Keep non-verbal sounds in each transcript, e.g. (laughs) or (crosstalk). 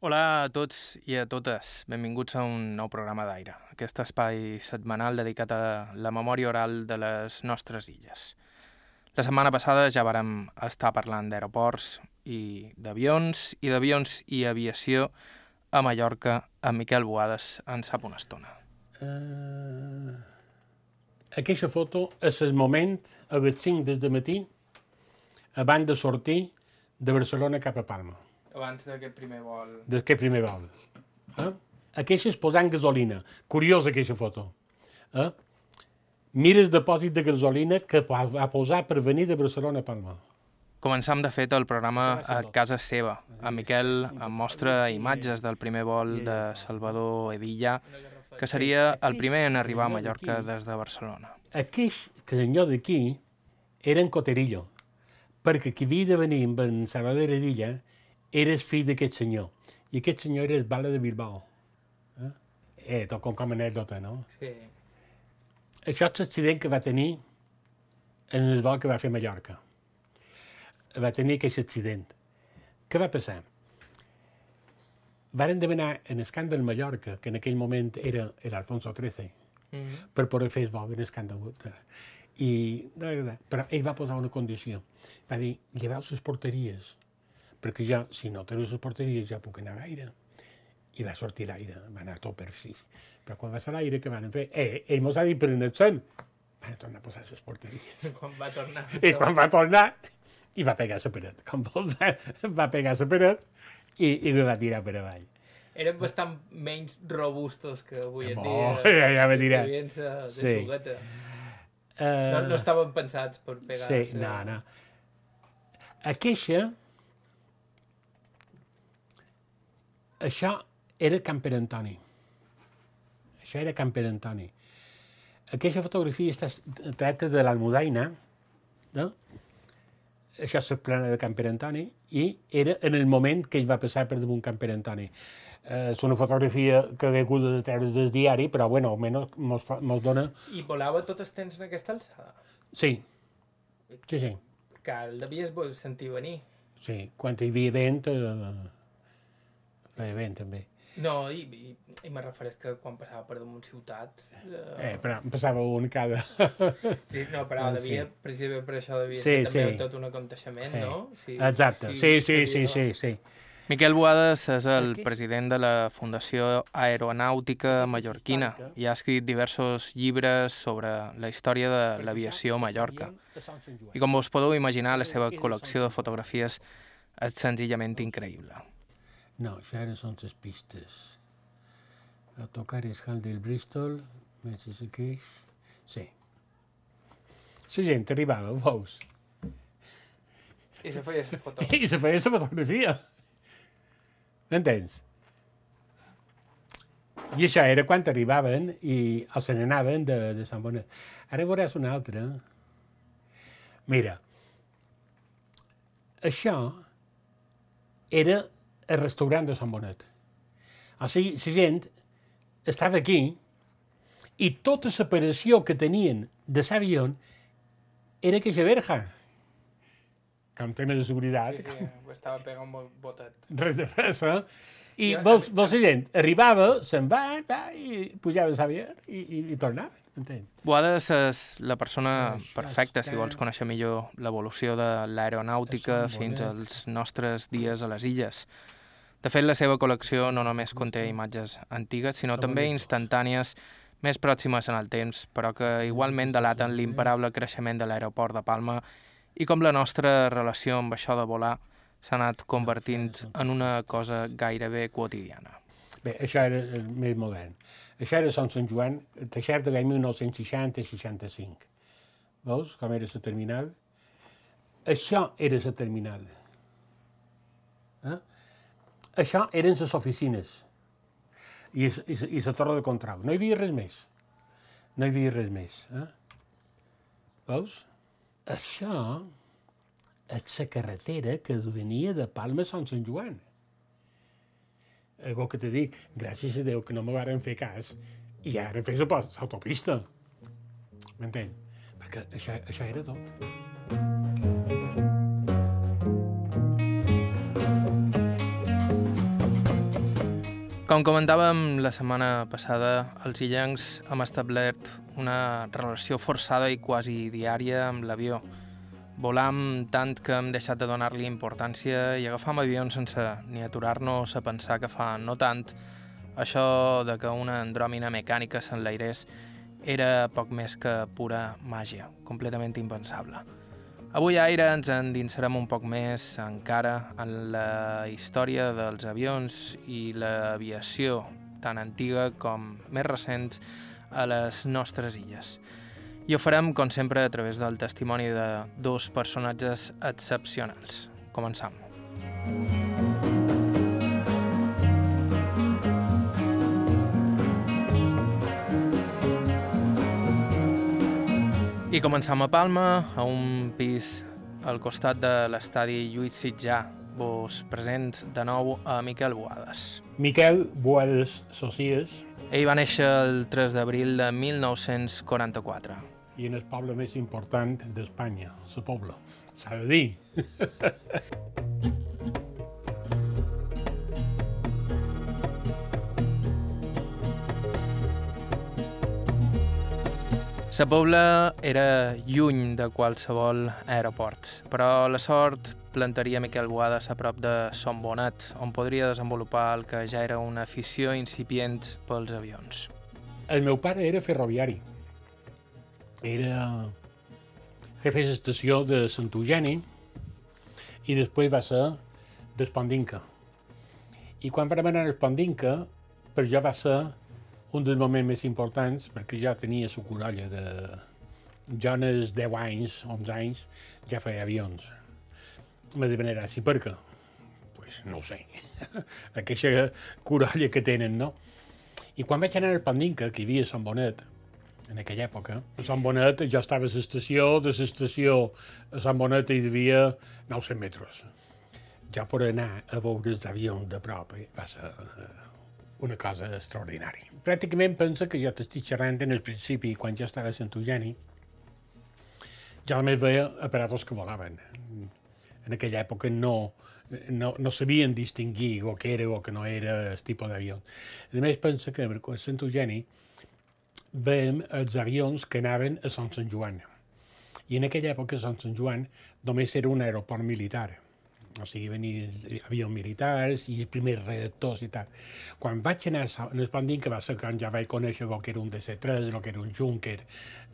Hola a tots i a totes. Benvinguts a un nou programa d'Aire, aquest espai setmanal dedicat a la memòria oral de les nostres illes. La setmana passada ja vàrem estar parlant d'aeroports i d'avions, i d'avions i aviació a Mallorca amb Miquel Boades en sap una estona. Uh, aquesta foto és el moment, a les 5 des de matí, abans de sortir de Barcelona cap a Palma. Abans d'aquest primer vol... D'aquest primer vol. Eh? Aquesta és posant gasolina. Curiosa aquesta foto. Eh? Mira el depòsit de gasolina que va posar per venir de Barcelona a Palma. Començam, de fet, el programa a casa seva. A Miquel em mostra imatges del primer vol de Salvador Edilla, que seria el primer en arribar a Mallorca des de Barcelona. Aquest senyor d'aquí era en Coterillo, perquè qui havia de venir amb en Salvador Edilla era el fill d'aquest senyor. I aquest senyor era el bala de Bilbao. Eh, eh tot com, com anècdota, no? Sí. Això és l'accident que va tenir en el vol que va fer a Mallorca. Va tenir aquest accident. Què va passar? Varen demanar en Escàndal Mallorca, que en aquell moment era, era Alfonso XIII, mm -hmm. per poder fer el vol en Escàndal. I, però ell va posar una condició. Va dir, lleveu les porteries, perquè ja, si no tens les porteries, ja puc anar a l'aire. I va sortir l'aire, va anar tot per fi. Però quan va ser l'aire, què van fer? Eh, ell mos ha dit per anar se'n. Van tornar a posar les porteries. (laughs) Quan va tornar. I quan va tornar, i va pegar la paret. Com vols, va pegar la paret i, i me va tirar per avall. Eren bastant menys robustos que avui en Oh, dia. (laughs) ja, ja me dirà. Que havien de Sí. jugueta. Uh, No, no estaven pensats per pegar. Sí, no, no. Aquesta... Això era Can Pere Antoni. Això era Can Pere Antoni. Aquesta fotografia està tracta de l'Almudaina, no? Això és la plana de Can Pere Antoni, i era en el moment que ell va passar per damunt Can Pere Antoni. Eh, és una fotografia que he hagut de treure del diari, però bueno, almenys mos, dona... I volava tot el temps en aquesta alçada. Sí, sí, sí. Que el devies sentir venir. Sí, quan hi havia vent, eh, vent també. No, i, i, i me refereix que quan passava per damunt ciutat... Eh, Eh, però passava un cada... sí, no, però ah, devia, precisament per això devia Sí, ser també sí. tot un aconteixement, Eh, no? Sí, Exacte, sí, sí, sí, seria- sí, sí. Miquel Boades és el president de la Fundació Aeronàutica Mallorquina i ha escrit diversos llibres sobre la història de l'aviació a Mallorca. I com us podeu imaginar, la seva col·lecció de fotografies és senzillament increïble. No, això ara són les pistes. Autocar és Hall del Bristol, Messi Queix... Sí. La gent arribava, veus? I se feia la foto. (laughs) I se feia la fotografia. M'entens? I això era quan arribaven i o se n'anaven de, de Sant Bonet. Ara veuràs una altra. Mira, això era el restaurant de Sant Bonet. O sigui, la gent estava aquí i tota la operació que tenien de l'avió era que verja. Com tema de seguretat. Sí, sí, estava pegant molt botet. res de res, eh? I vols, vols la gent arribava, se'n va, va, i pujava a l'avió i, i, i tornava, entens? Boades és la persona Això perfecta si vols conèixer millor l'evolució de l'aeronàutica fins als nostres dies a les illes. De fet, la seva col·lecció no només conté imatges antigues, sinó també instantànies més pròximes en el temps, però que igualment delaten l'imparable creixement de l'aeroport de Palma i com la nostra relació amb això de volar s'ha anat convertint en una cosa gairebé quotidiana. Bé, això era el més modern. Això era Sant Sant Joan, deixar de l'any 1960-65. Veus com era la terminal? Això era la terminal. Eh? Això eren les oficines i, i, i la torre de control. No hi havia res més. No hi havia res més. Eh? Veus? Això és la carretera que venia de Palma a Sant Joan. Algo que te dic, gràcies a Déu que no me varen fer cas i ara fes l'autopista. M'entén? Perquè això, això era tot. Com comentàvem la setmana passada, els illencs hem establert una relació forçada i quasi diària amb l'avió. Volam tant que hem deixat de donar-li importància i agafam avions sense ni aturar-nos a pensar que fa no tant això de que una andròmina mecànica s'enlairés era poc més que pura màgia, completament impensable. Avui a Aire ens endinsarem un poc més encara en la història dels avions i l'aviació tan antiga com més recent a les nostres illes. I ho farem, com sempre, a través del testimoni de dos personatges excepcionals. Començam. I començam a Palma, a un pis al costat de l'estadi Lluís Sitjà. Vos present de nou a Miquel Boades. Miquel Boades Socias Ell va néixer el 3 d'abril de 1944. i en el poble més important d'Espanya, la Pobla. S'ha de dir. (laughs) La Pobla era lluny de qualsevol aeroport, però la sort plantaria Miquel Boades a prop de Son Bonet, on podria desenvolupar el que ja era una afició incipient pels avions. El meu pare era ferroviari. Era jefe d'estació de Sant Eugeni i després va ser d'Espondinca. I quan vam anar a Espondinca, per jo va ser un dels moments més importants perquè ja tenia la corolla de... Jo en els 10 anys, 11 anys, ja feia avions. Me de manera així, per què? Pues no ho sé. (laughs) Aquesta corolla que tenen, no? I quan vaig anar al Pandinca, que hi havia Sant Bonet, en aquella època, a Sant Bonet jo estava a l'estació, de l'estació a Sant Bonet hi havia 900 metres. Ja per anar a veure els avions de prop eh, va ser eh, una cosa extraordinària. Pràcticament pensa que jo t'estic xerrant en el principi, quan jo estava a Sant Eugeni, ja només veia aparatos que volaven. En aquella època no, no, no sabien distingir el que era o que no era el tipus d'avió. A més, pensa que a Sant Eugeni veiem els avions que anaven a Sant Sant Joan. I en aquella època Sant Sant Joan només era un aeroport militar. O sigui, venien avions militars i primers redactors i tal. Quan vaig anar a en Espandín, que va ser quan ja vaig conèixer el que era un DC-3, el que era un Junker,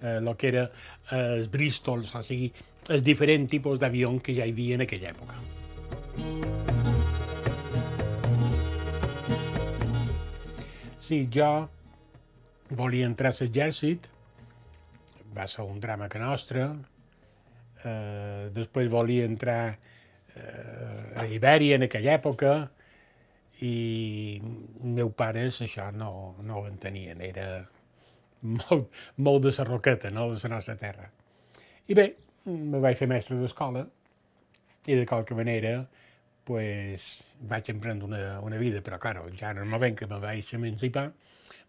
eh, el que era eh, els Bristols, o sigui, els diferents tipus d'avions que ja hi havia en aquella època. Sí, jo volia entrar a l'exèrcit, va ser un drama que nostre, eh, després volia entrar eh, a Ibèria en aquella època i meu pares això no, no ho entenien, era molt, molt de la roqueta, no?, de la nostra terra. I bé, me vaig fer mestre d'escola i de qualque manera pues, vaig emprendre una, una vida, però, claro, ja en el moment que me vaig emancipar,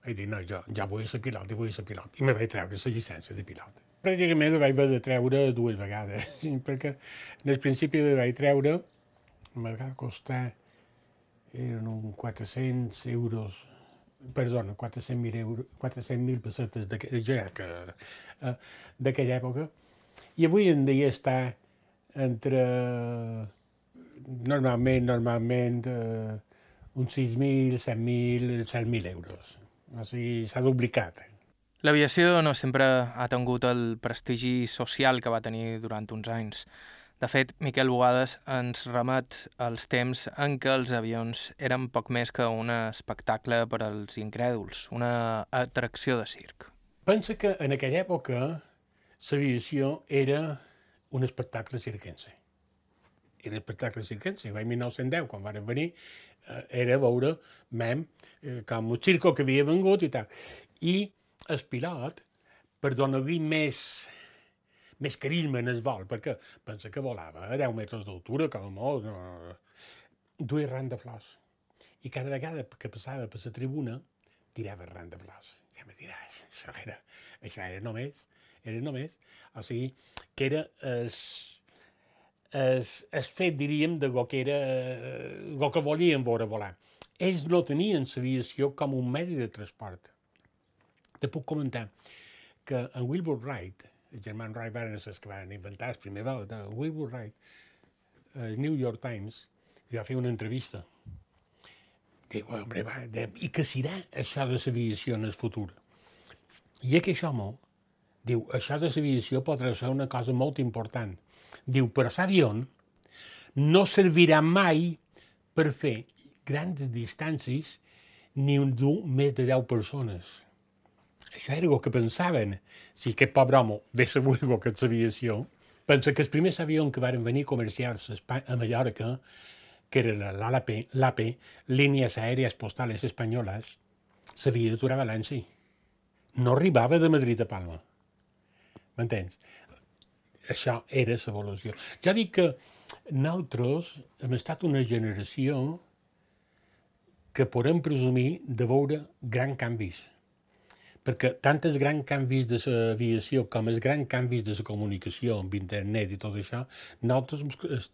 vaig dir, no, jo ja vull ser pilot, i vull ser pilot. I me vaig treure la llicència de pilot. Pràcticament la vaig haver de treure dues vegades, (laughs) perquè el principi la vaig treure, me va costar, eren uns 400 euros, perdona, 400.000 euros, 400.000 pessetes eh, d'aquella època, i avui en dia està entre, normalment, normalment, eh, uns 6.000, 7.000, 7.000 euros. O sigui, s'ha duplicat. L'aviació no sempre ha tingut el prestigi social que va tenir durant uns anys. De fet, Miquel Boades ens remet als temps en què els avions eren poc més que un espectacle per als incrèduls, una atracció de circ. Pensa que en aquella època l'aviació era un espectacle circense. Era espectacle circense. L'any 1910, quan van venir, eh, era veure mem, eh, com un circo que havia vengut i tal. I el pilot, per donar-li més, més carisma en el vol, perquè pensa que volava a 10 metres d'altura, com a molt, no, duia ran de flors. I cada vegada que passava per la tribuna, tirava ran de flors. Ja me diràs, això era, això era només, era només, o sigui, que era el, el, el fet, diríem, de lo que era, lo que volien veure volar. ells no tenien l'aviació com un medi de transport. Te puc comentar que en Wilbur Wright, el germà Wright van ser els que van inventar el primer vol, Wilbur Wright, el New York Times, li va fer una entrevista. Diu, home, va, de, i què serà això de l'aviació en el futur? I aquest home diu, això de l'aviació podrà ser una cosa molt important. Diu, però l'avió no servirà mai per fer grans distàncies ni un dur més de 10 persones. Això era el que pensaven. Si aquest pobre home ve sabut el que és l'aviació, pensa que els primers avions que van venir comercials a Mallorca, que era l'AP, línies aèries postales espanyoles, s'havia d'aturar a València. No arribava de Madrid a Palma. M'entens? Això era l'evolució. Jo dic que nosaltres hem estat una generació que podem presumir de veure grans canvis. Perquè tant els grans canvis de l'aviació com els grans canvis de la comunicació amb internet i tot això, nosaltres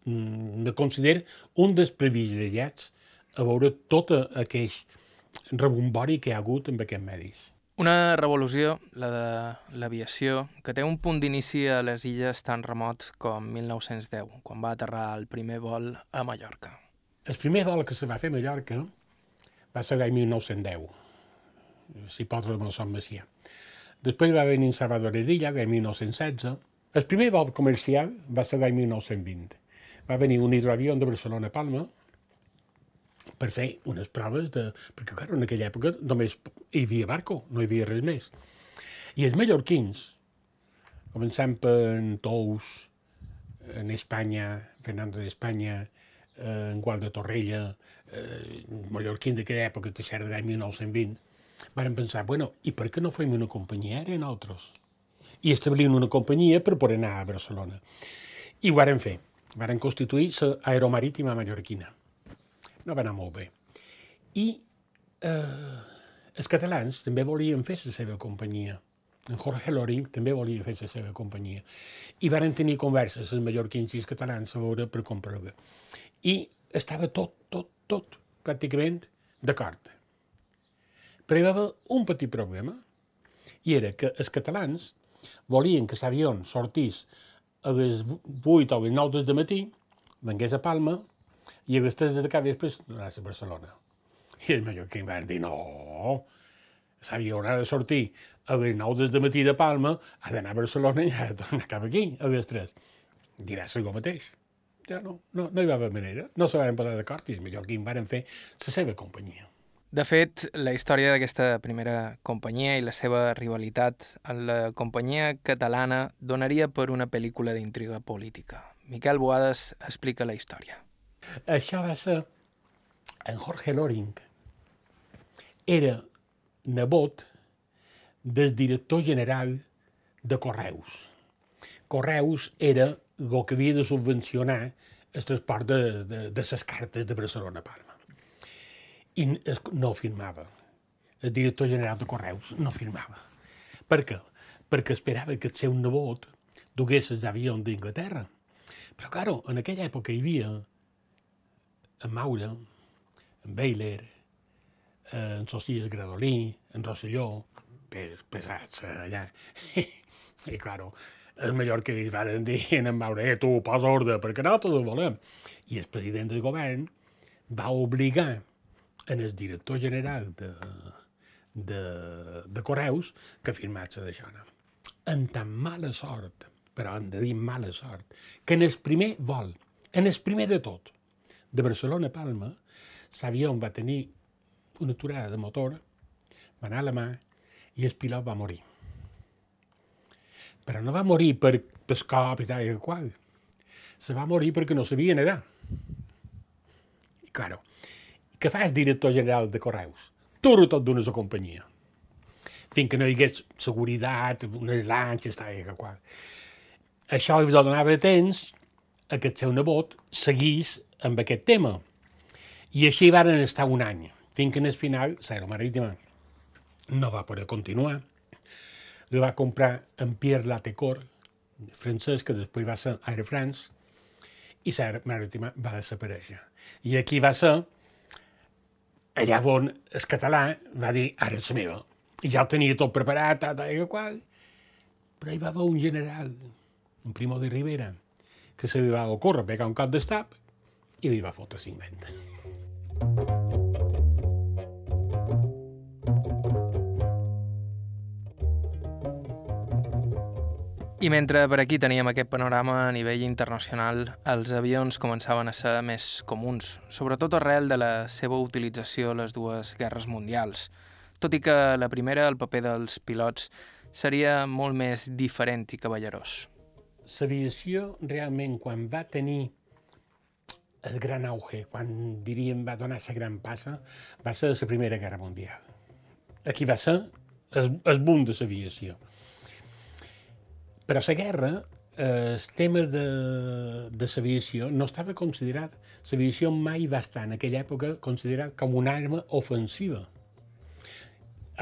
me considero un dels privilegiats a veure tot aquell rebombori que hi ha hagut en aquests medis. Una revolució, la de l'aviació, que té un punt d'inici a les illes tan remots com 1910, quan va aterrar el primer vol a Mallorca. El primer vol que se va fer a Mallorca va ser l'any 1910, amb el Son Macià. Després va venir Salvador Edilla, l'any 1916. El primer vol comercial va ser l'any 1920. Va venir un hidroavió de Barcelona a Palma, per fer unes proves de... Perquè, clar, en aquella època només hi havia barco, no hi havia res més. I els mallorquins, començant per en Tous, en Espanya, Fernando d'Espanya, eh, en Gual de Torrella, eh, mallorquins d'aquella època, de l'any 1920, van pensar, bueno, i per què no fem una companyia aèria nosaltres? I establint una companyia per poder anar a Barcelona. I ho varen fer. Varen constituir l'aeromarítima mallorquina no va anar molt bé. I eh, els catalans també volien fer la seva companyia. En Jorge Loring també volia fer la seva companyia. I varen tenir converses els mallorquins i els catalans a veure per comprar-la. I estava tot, tot, tot, pràcticament d'acord. Però hi va haver un petit problema, i era que els catalans volien que l'avió sortís a les 8 o les 9 del matí, vengués a Palma, i a les 3 de cap després anàs a Barcelona. I els mallorquins van dir, no, s'havia haurà de sortir a les 9 del matí de Palma, ha d'anar a Barcelona i ha de tornar cap aquí a les 3. Diràs el mateix. Ja no, no, no hi va haver manera. No se van posar d'acord i els mallorquins van fer la seva companyia. De fet, la història d'aquesta primera companyia i la seva rivalitat amb la companyia catalana donaria per una pel·lícula d'intriga política. Miquel Boades explica la història. Això va ser en Jorge Loring. Era nebot del director general de Correus. Correus era el que havia de subvencionar el transport de, de, de les cartes de Barcelona a Palma. I no firmava. El director general de Correus no firmava. Per què? Perquè esperava que el seu nebot dugués els avions d'Inglaterra. Però, claro, en aquella època hi havia en Maura, en Beiler, en Socias Gradolí, en Rosselló, pesats eh, allà. (laughs) I, claro, és millor que li van dir en Maura, eh, tu, posa ordre, perquè nosaltres ho volem. I el president del govern va obligar en el director general de, de, de Correus que firmats d'això. En tan mala sort, però hem de dir mala sort, que en el primer vol, en el primer de tot, de Barcelona a Palma, l'avió va tenir una aturada de motor, va anar a la mà i el pilot va morir. Però no va morir per pescar i tal i qual. Se va morir perquè no sabia nedar. I, claro, què fa el director general de Correus? Turo tot d'una companyia. Fins que no hi hagués seguretat, unes lanxes, tal i qual. Això li donava temps a que el seu nebot seguís amb aquest tema. I així varen estar un any, fins que en el final l'Aero Marítima no va poder continuar. Li va comprar en Pierre Latecor, francès, que després va ser Air France, i l'Aero Marítima va desaparèixer. I aquí va ser allà on el català va dir, ara és meva. I ja ho tenia tot preparat, tal, tal, i qual. Però hi va haver un general, un Primo de Rivera, que se li va ocórrer pegar un cop d'estap i li va fotre 50. I mentre per aquí teníem aquest panorama a nivell internacional, els avions començaven a ser més comuns, sobretot arrel de la seva utilització a les dues guerres mundials. Tot i que la primera, el paper dels pilots, seria molt més diferent i cavallerós. L'aviació realment quan va tenir el gran auge, quan diríem va donar la gran passa, va ser la Primera Guerra Mundial. Aquí va ser el, el boom de l'aviació. Però la guerra, eh, el tema de, de l'aviació no estava considerat, l'aviació mai va estar en aquella època considerat com una arma ofensiva.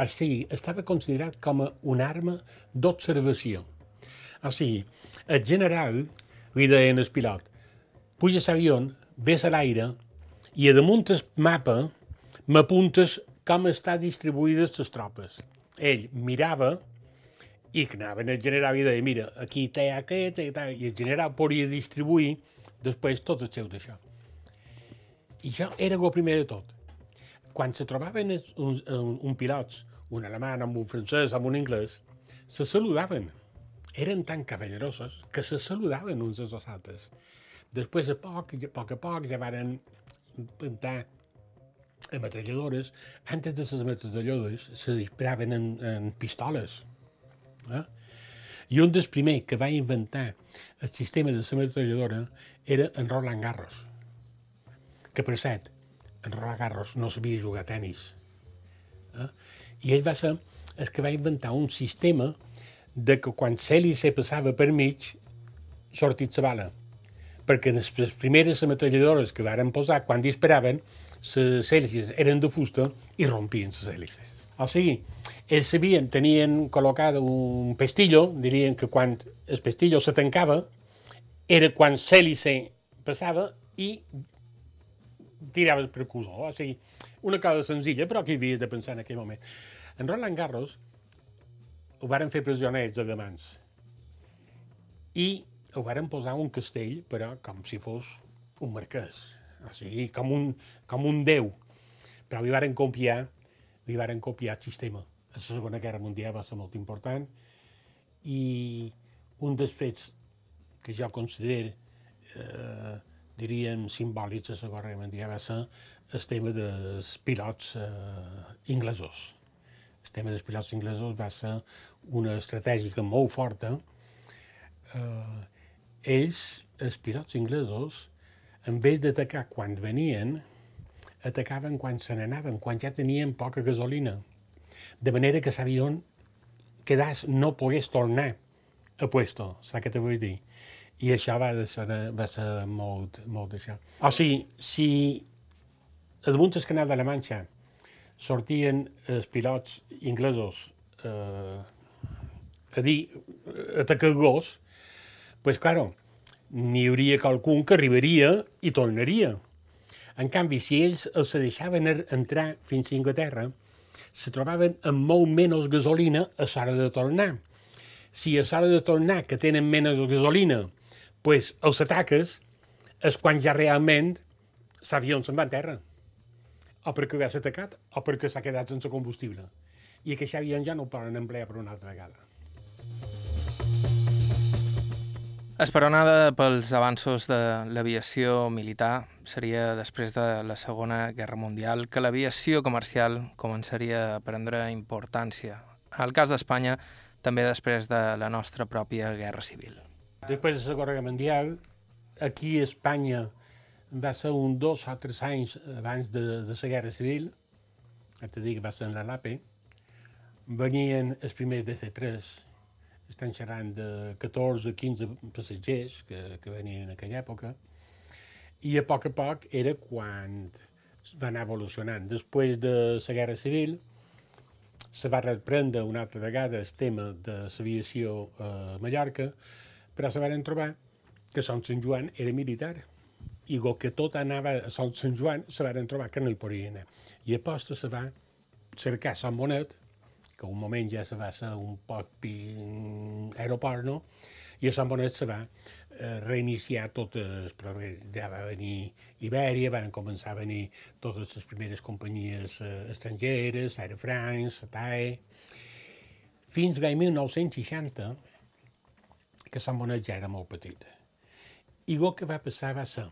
O sigui, estava considerat com una arma d'observació. O sigui, el general li deien al pilot, puja l'avió, ves a l'aire i a damunt el mapa m'apuntes com està distribuïdes les tropes. Ell mirava i que anaven el general i deia, mira, aquí té aquest, i, tal, i el general podia distribuir després tot el seu d'això. I això era el primer de tot. Quan se trobaven un, un, un pilots, un alemany amb un francès, amb un anglès, se saludaven. Eren tan cavallerosos que se saludaven uns als altres. Després, a poc, a poc a poc, ja varen pintar ametralladores. Antes de les ametralladores se disparaven en, en pistoles Eh? I un dels primers que va inventar el sistema de la metralladora era en Roland Garros, que per cert, en Roland Garros no sabia jugar a tennis. Eh? I ell va ser el que va inventar un sistema de que quan l'hèlice passava per mig, sortit la bala. Perquè les primeres metralladores que varen posar, quan disparaven, les hèlices eren de fusta i rompien les hèlices. O sigui, ells sabien, tenien col·locat un pestillo, dirien que quan el pestillo se tancava era quan l'hèlice passava i tirava el precursor. O sigui, una cosa senzilla, però que havia de pensar en aquell moment. En Roland Garros ho varen fer pressioners alemans i ho varen posar un castell, però com si fos un marquès, o sigui, com un, com un déu. Però li varen copiar li varen copiar el sistema. A la Segona Guerra Mundial va ser molt important i un dels fets que jo considero, eh, diríem, simbòlics de la Guerra Mundial va ser el tema dels pilots eh, inglesos. El tema dels pilots inglesos va ser una estratègica molt forta. Eh, ells, els pilots inglesos, en vez d'atacar quan venien, atacaven quan se n'anaven, quan ja tenien poca gasolina. De manera que l'avió quedàs, no pogués tornar a puesto, saps què te vull dir? I això va ser, va ser molt, molt d'això. O sigui, si damunt del canal de la Manxa sortien els pilots inglesos eh, a dir, atacar gos, pues claro, n'hi hauria qualcun que arribaria i tornaria. En canvi, si ells els deixaven er, entrar fins a Inglaterra, se trobaven amb molt menys gasolina a l'hora de tornar. Si a l'hora de tornar, que tenen menys gasolina, pues, els ataques, és quan ja realment l'avió se'n va a terra. O perquè ser atacat, o perquè s'ha quedat sense combustible. I aquest avió ja no el poden emplear per una altra vegada. Esperonada pels avanços de l'aviació militar, seria després de la Segona Guerra Mundial que l'aviació comercial començaria a prendre importància. El cas d'Espanya, també després de la nostra pròpia Guerra Civil. Després de la Guerra Mundial, aquí a Espanya va ser un dos o tres anys abans de, de la Guerra Civil, et dic que va ser en la LAPE, venien els primers DC-3, estan xerrant de 14 o 15 passatgers que, que venien en aquella època, i a poc a poc era quan va anar evolucionant. Després de la Guerra Civil se va reprendre una altra vegada el tema de l'aviació a Mallorca, però se van trobar que Sant Joan era militar i el que tot anava a Sant Joan se van trobar que no hi podien anar. I a posta se va cercar Sant Bonet, que un moment ja se va ser un poc pi... aeroport, no? I a Sant Bonet se va eh, reiniciar totes, però ja va venir Ibèria, van començar a venir totes les primeres companyies eh, estrangeres, Aire France, SATAE, fins l'any 1960, que Sant Bonet ja era molt petita. I el que va passar va ser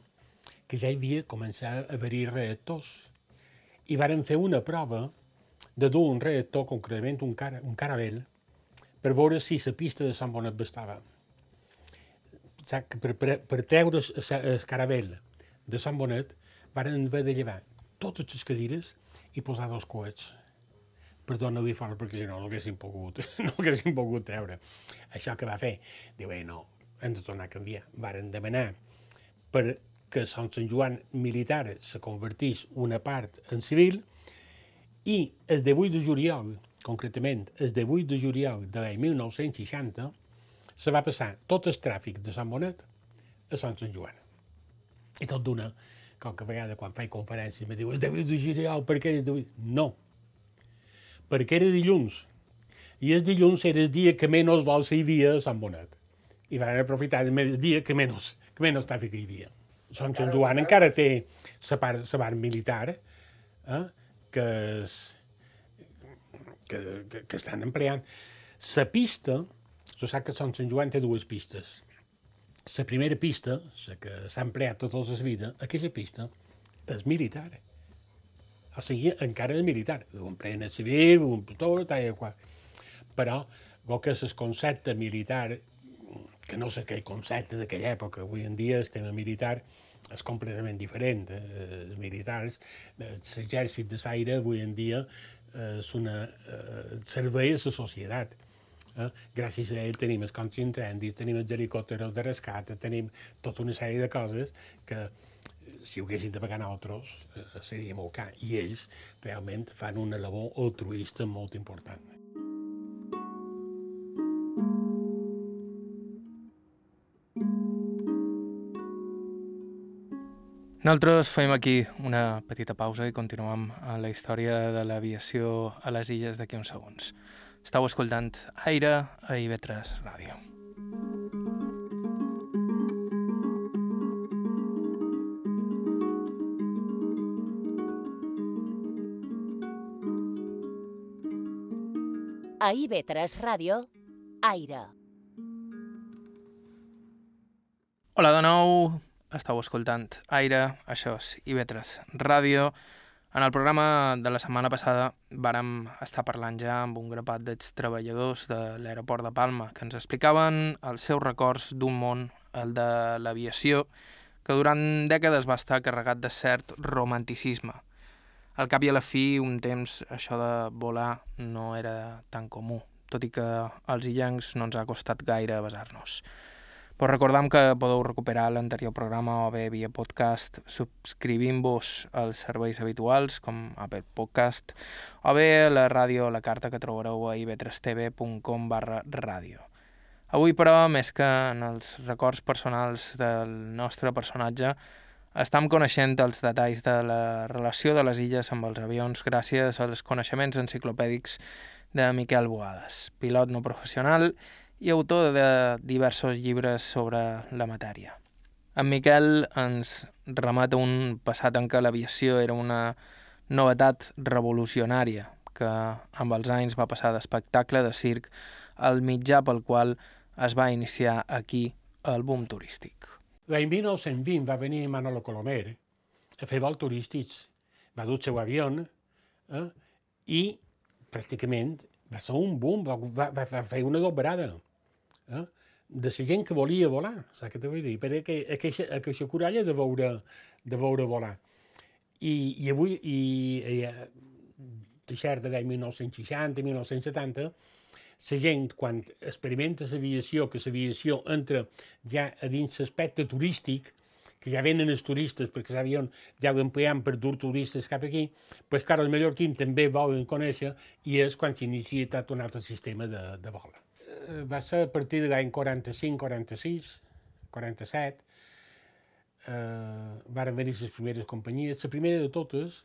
que ja hi havia començat a haver-hi reactors i varen fer una prova de dur un reactor, concretament un, cara, un caravel, per veure si la pista de Sant Bonet bastava. Per, per, per treure el caravel de Sant Bonet varen haver de llevar totes les cadires i posar dos coets per donar-li fora, perquè si no, no haguessin pogut, (laughs) no haguessin pogut treure. Això que va fer, diu, eh, no, hem de tornar a canviar. Varen demanar per que Sant Joan militar se convertís una part en civil i el 18 de juliol, concretament el 18 de juliol de l'any 1960, se va passar tot el tràfic de Sant Bonet a Sant Sant Joan. I tot d'una, qualque vegada quan faig conferències me diu el 18 de juliol, per què és 18? No, perquè era dilluns. I el dilluns era el dia que menys vols hi havia a Sant Bonet. I van aprofitar el dia que menys, que menys tràfic hi havia. Sant Sant Joan encara té la part, la part militar eh, que, es, que, que, que estan empleant. La pista, jo sap que Sant Joan té dues pistes. La primera pista, la que s'ha empleat tota la vida, aquella pista és militar. O sigui, encara és militar. Ho empleen el civil, un tot, tal i qual. Però, el que és el concepte militar que no sé aquell concepte d'aquella època. Avui en dia el tema militar és completament diferent. Eh? Els militars, l'exèrcit de l'aire avui en dia és una, eh, servei a la societat. Eh? Gràcies a ell tenim els incendis, tenim els helicòpteros de rescat, tenim tota una sèrie de coses que si ho haguessin de pagar nosaltres eh, seria molt car. I ells realment fan una labor altruista molt important. Nosaltres fem aquí una petita pausa i continuem a la història de l'aviació a les illes d'aquí uns segons. Estau escoltant Aire a IB3 Ràdio. A IB3 Ràdio, Aire. Hola de nou, estàu escoltant Aire, això és IB3 Ràdio. En el programa de la setmana passada vàrem estar parlant ja amb un grapat dels treballadors de l'aeroport de Palma que ens explicaven els seus records d'un món, el de l'aviació, que durant dècades va estar carregat de cert romanticisme. Al cap i a la fi, un temps això de volar no era tan comú, tot i que als illencs no ens ha costat gaire basar-nos. Però recordam que podeu recuperar l'anterior programa o bé via podcast subscrivint-vos als serveis habituals com Apple Podcast o bé a la ràdio la carta que trobareu a ib3tv.com barra ràdio. Avui, però, més que en els records personals del nostre personatge, estem coneixent els detalls de la relació de les illes amb els avions gràcies als coneixements enciclopèdics de Miquel Boades, pilot no professional i autor de diversos llibres sobre la matèria. En Miquel ens remata un passat en què l'aviació era una novetat revolucionària que amb els anys va passar d'espectacle de circ al mitjà pel qual es va iniciar aquí el boom turístic. L'any 1920 va venir Manolo Colomer a fer vols turístics. Va dur el seu avió eh, i pràcticament va ser un boom, va, va, va fer una dobrada eh? de la gent que volia volar, saps què t'ho vull dir? Perquè aquesta, aquesta coralla de veure, de veure volar. I, i avui, i, i cert de l'any 1960, 1970, la gent, quan experimenta l'aviació, que l'aviació entra ja a dins l'aspecte turístic, que ja venen els turistes, perquè l'avió ja ho empleem per dur turistes cap aquí, pues, clar, els mallorquins també volen conèixer i és quan s'inicia tot un altre sistema de, de vol va ser a partir de l'any 45, 46, 47, eh, van venir les primeres companyies. La primera de totes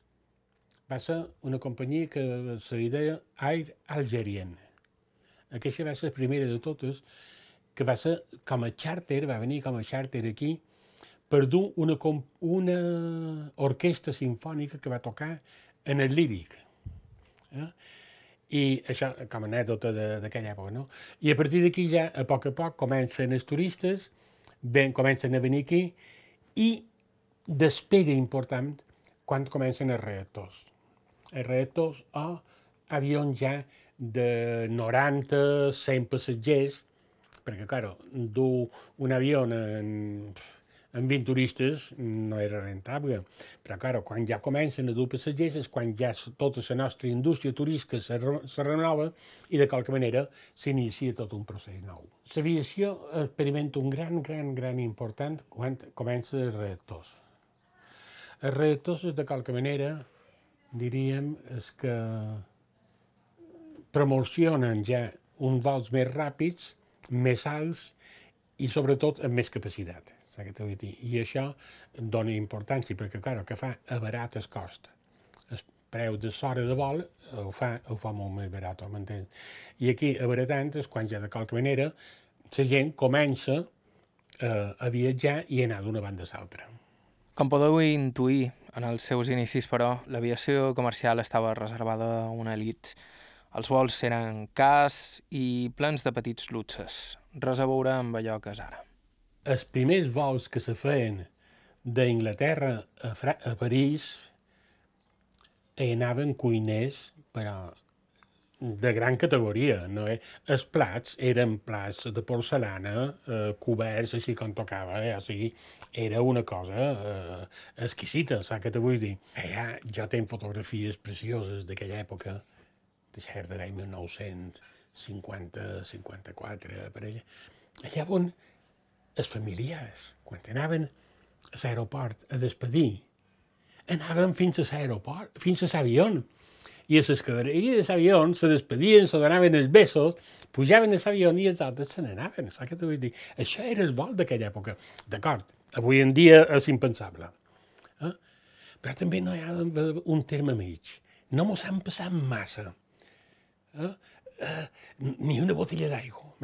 va ser una companyia que se deia Air Algerien. Aquesta va ser la primera de totes, que va ser com a charter, va venir com a charter aquí, per dur una, una orquestra sinfònica que va tocar en el líric. Eh? I això com a anècdota d'aquella època, no? I a partir d'aquí ja, a poc a poc, comencen els turistes, ben, comencen a venir aquí, i despega important quan comencen els reactors. Els reactors o avions ja de 90, 100 passatgers, perquè, claro, dur un avió en, amb 20 turistes no era rentable. Però, clar, quan ja comencen a dur passatgers és quan ja tota la nostra indústria turística se, se renova i de qualque manera s'inicia tot un procés nou. L'aviació experimenta un gran, gran, gran important quan comença els reactors. Els reactors és de qualque manera, diríem, és que promocionen ja uns vols més ràpids, més alts i sobretot amb més capacitat. Dir? I això dona importància perquè, clar, el que fa barat el cost. El preu de l'hora de vol ho fa, ho fa molt més barat, m'entens? I aquí, abaratant, és quan ja de qualque manera la gent comença eh, a viatjar i a anar d'una banda a l'altra. Com podeu intuir, en els seus inicis, però, l'aviació comercial estava reservada a una elit. Els vols eren cars i plens de petits luxes. Res a veure amb allò que és ara els primers vols que se feien d'Inglaterra a, Fra a París hi anaven cuiners, però de gran categoria. No? Els plats eren plats de porcelana, eh, coberts així com tocava, eh? o sigui, era una cosa eh, exquisita, saps què te vull dir? Allà jo tenc fotografies precioses d'aquella època, de cert de l'any 1950-54, per allà. Allà on els familiars, quan anaven a l'aeroport a despedir, anaven fins a l'aeroport, fins a l'avió. I a l'escadaria de l'avió se despedien, se donaven els besos, pujaven a l'avió i els altres se n'anaven. Saps què t'ho vull dir? Això era el vol d'aquella època. D'acord, avui en dia és impensable. Eh? Però també no hi ha un terme mig. No mos han passat massa. Eh? Eh, ni una botella d'aigua.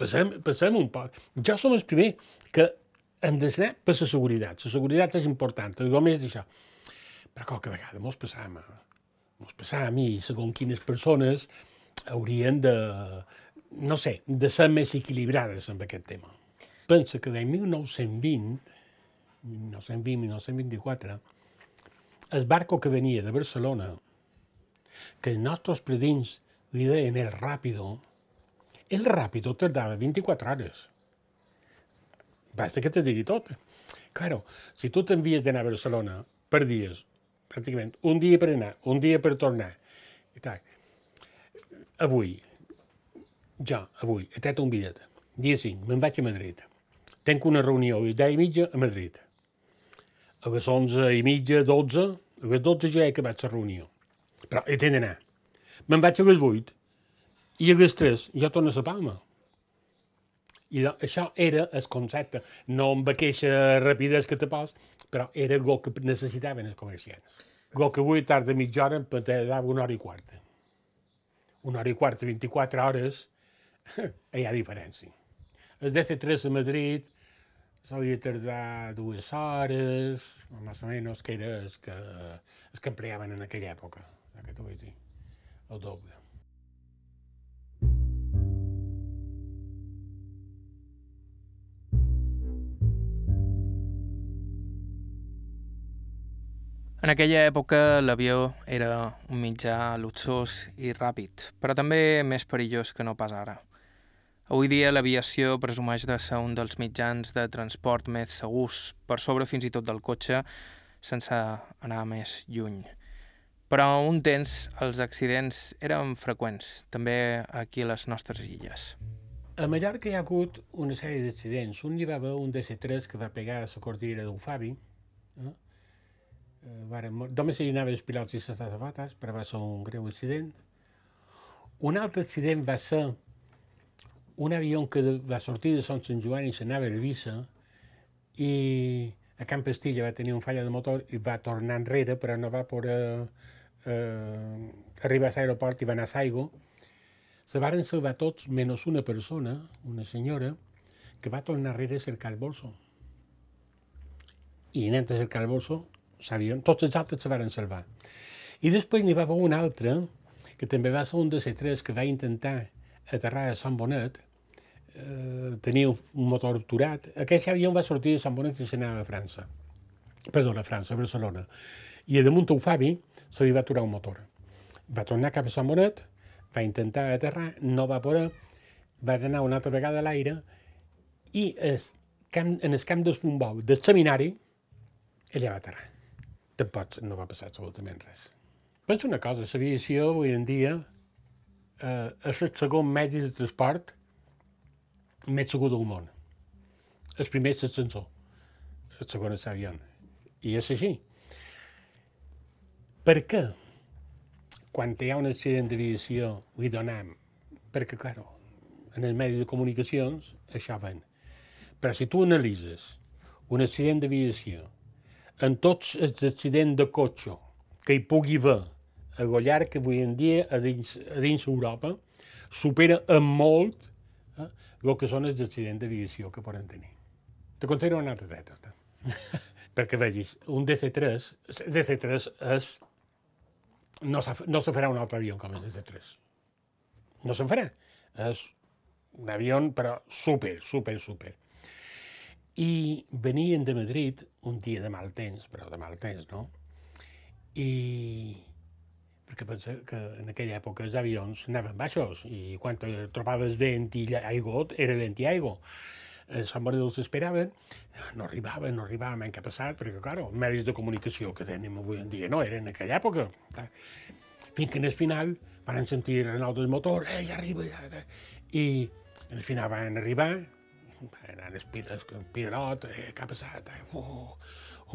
Passem, passem un poc. Jo som el primer que hem d'anar per la seguretat. La seguretat és important, el més d'això. Però qualque vegada mos passam, mos passam mi, segons quines persones haurien de, no sé, de ser més equilibrades amb aquest tema. Pensa que l'any 1920, 1920-1924, el barco que venia de Barcelona, que els nostres predins li deien el Ràpido, el ràpido tardava 24 hores. Basta que te digui tot. Claro, si tu t'envies d'anar a Barcelona per dies, pràcticament, un dia per anar, un dia per tornar, i tal. Avui, jo, avui, he tret un bitllet. Dia 5, me'n vaig a Madrid. Tenc una reunió a les 10 i mitja a Madrid. A les 11 i mitja, 12, a les 12 ja he acabat la reunió. Però he d'anar. Me'n vaig a les 8 i a les 3 ja torna a Palma. I això era el concepte, no amb aquesta rapidesa que te pos, però era el que necessitaven els comerciants. El que avui tarda mitja hora em dava una hora i quarta. Una hora i quarta, 24 hores, (laughs) hi ha diferència. El DC3 a Madrid solia tardar dues hores, més o menys, que era el que, el que empleaven en aquella època, que t'ho vull dir, el doble. En aquella època l'avió era un mitjà luxós i ràpid, però també més perillós que no pas ara. Avui dia l'aviació presumeix de ser un dels mitjans de transport més segurs, per sobre fins i tot del cotxe, sense anar més lluny. Però un temps els accidents eren freqüents, també aquí a les nostres illes. A Mallorca hi ha hagut una sèrie d'accidents. Un hi va haver un DC-3 que va pegar a la cordillera d'un Fabi, eh? Varen, només hi anaven els pilots i les azafates, però va ser un greu accident. Un altre accident va ser un avió que va sortir de Sant Sant Joan i s'anava a Eivissa i a Camp Estilla va tenir un falla de motor i va tornar enrere, però no va poder eh, arribar a l'aeroport i va anar a Saigo. Se varen salvar tots, menys una persona, una senyora, que va tornar enrere a cercar el bolso. I anant a cercar el bolso, sabien, tots els altres se varen salvar. I després n'hi va haver un altre, que també va ser un de C3 que va intentar aterrar a Sant Bonet, eh, tenia un motor aturat. Aquest avió va sortir de Sant Bonet i s'anava a França. Perdó, a França, a Barcelona. I a damunt un Fabi se li va aturar un motor. Va tornar cap a Sant Bonet, va intentar aterrar, no va poder, va anar una altra vegada a l'aire i es camp, en el camp del futbol del seminari ella va aterrar. Tampoc no va passar absolutament res. Penso una cosa, l'aviació avui en dia eh, és el segon medi de transport més segur del món. El primer és l'ascensor, el segon és l'avió. I és així. Per què? Quan hi ha un accident d'aviació, li donem? Perquè, claro, en el medi de comunicacions això ven. Però si tu analitzes un accident d'aviació en tots els accidents de cotxe que hi pugui haver a Gollar, que avui en dia a dins, a dins Europa supera en molt eh, el que són els accidents d'aviació que poden tenir. Te contaré una altra anècdota. (laughs) Perquè vegis, un DC-3, DC-3 és... No, no se farà un altre avió com el DC-3. No se'n farà. És un avió, però super, super, super. I venien de Madrid un dia de mal temps, però de mal temps, no? I perquè pensa que en aquella època els avions anaven baixos i quan trobaves vent i aigua, era vent i aigua. Els submariners esperaven, no arribaven, no arribaven què ha passat, perquè, clar, els de comunicació que tenim avui en dia no eren en aquella època. Fins que en el final van sentir Renault del motor, eh, ja arriba, ja, i al final van arribar, van anar el pilot, eh, què ha passat? Eh, oh,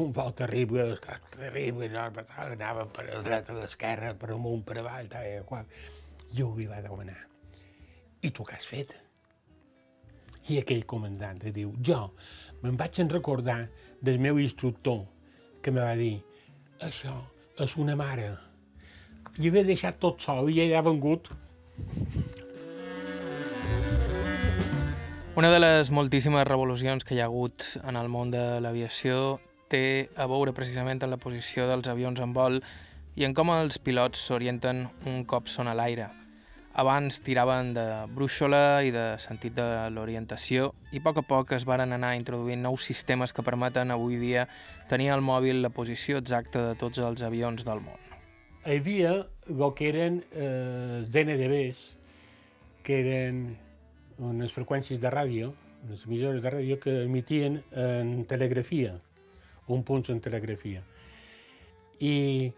un vol terrible, terrible, anava per la dreta, a l'esquerra, per amunt, per avall, tal, qual. Jo li va demanar, i tu què has fet? I aquell comandant diu, jo me'n vaig en recordar del meu instructor que me va dir, això és una mare. I havia deixat tot sol i ella ha vengut. Una de les moltíssimes revolucions que hi ha hagut en el món de l'aviació té a veure precisament amb la posició dels avions en vol i en com els pilots s'orienten un cop són a l'aire. Abans tiraven de brúixola i de sentit de l'orientació i a poc a poc es varen anar introduint nous sistemes que permeten avui dia tenir al mòbil la posició exacta de tots els avions del món. Hi havia el que eren eh, ZNDBs, que eren unes freqüències de ràdio, unes emissores de ràdio que emitien en telegrafia un punt en telegrafia. I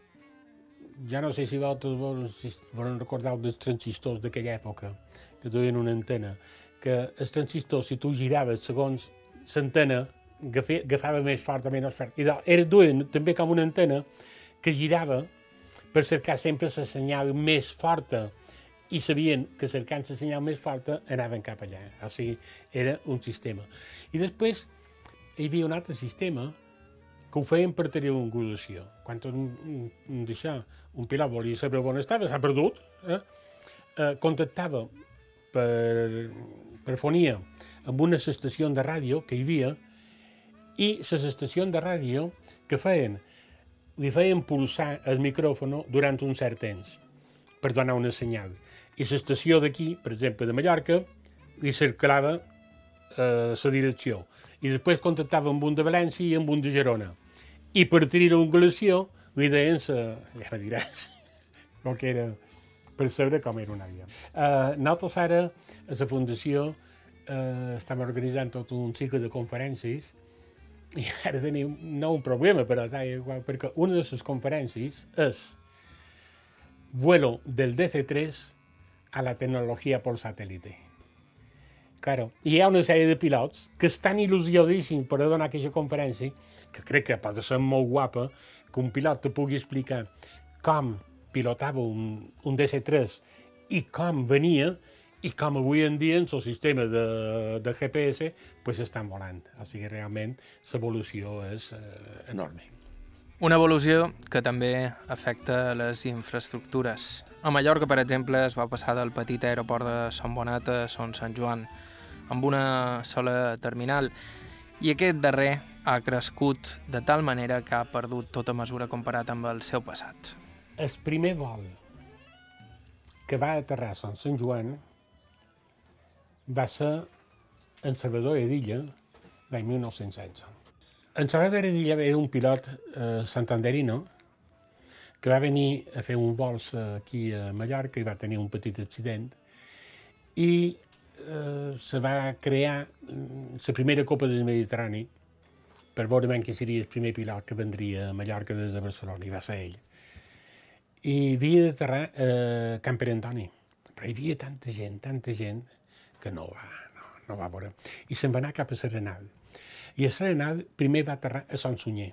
ja no sé si vosaltres volen, si volen recordar dels transistors d'aquella època, que duien una antena, que els transistors, si tu giraves segons l'antena, agafava més fort o menys fort. I era duien també com una antena que girava per cercar sempre la senyal més forta i sabien que cercant la senyal més forta anaven cap allà. O sigui, era un sistema. I després hi havia un altre sistema que ho feien per tenir una angulació. Quan un, un, un, deixar, un pilot volia saber on estava, s'ha perdut, eh? Eh, contactava per, per fonia amb unes estacions de ràdio que hi havia i les estacions de ràdio que feien, li feien pulsar el micròfon durant un cert temps per donar una senyal. I l'estació d'aquí, per exemple, de Mallorca, li circulava eh, la direcció. I després contactava amb un de València i amb un de Girona i per tenir l'ongulació li deien sa, ja me diràs, (laughs) el que era per saber com era un avió. Uh, nosaltres ara, a la Fundació, uh, estem organitzant tot un cicle de conferències i (laughs) ara tenim no un problema, però perquè una de les conferències és vuelo del DC-3 a la tecnologia por satélite. Claro. Hi ha una sèrie de pilots que estan il·lusionadíssims per donar aquesta conferència, que crec que pot ser molt guapa, que un pilot te pugui explicar com pilotava un, un DC-3 i com venia I com avui en dia, en el sistema de, de GPS, pues estan volant. O sigui, realment, l'evolució és eh, enorme. Una evolució que també afecta les infraestructures. A Mallorca, per exemple, es va passar del petit aeroport de Sant Bonat a Son Sant Joan, amb una sola terminal, i aquest darrer ha crescut de tal manera que ha perdut tota mesura comparat amb el seu passat. El primer vol que va aterrar a Sant Sant Joan va ser en Salvador Edilla l'any 1916. En Salvador Edilla era un pilot eh, santanderino que va venir a fer un vol aquí a Mallorca i va tenir un petit accident i eh, se va crear la primera Copa del Mediterrani per veure ben qui seria el primer pilot que vendria a Mallorca des de Barcelona, i va ser ell. I havia d'aterrar a eh, Camp Pere Antoni, però hi havia tanta gent, tanta gent, que no va, no, no va veure. I se'n va anar cap a Serenal. I a Serenal primer va aterrar a Sant Sunyer,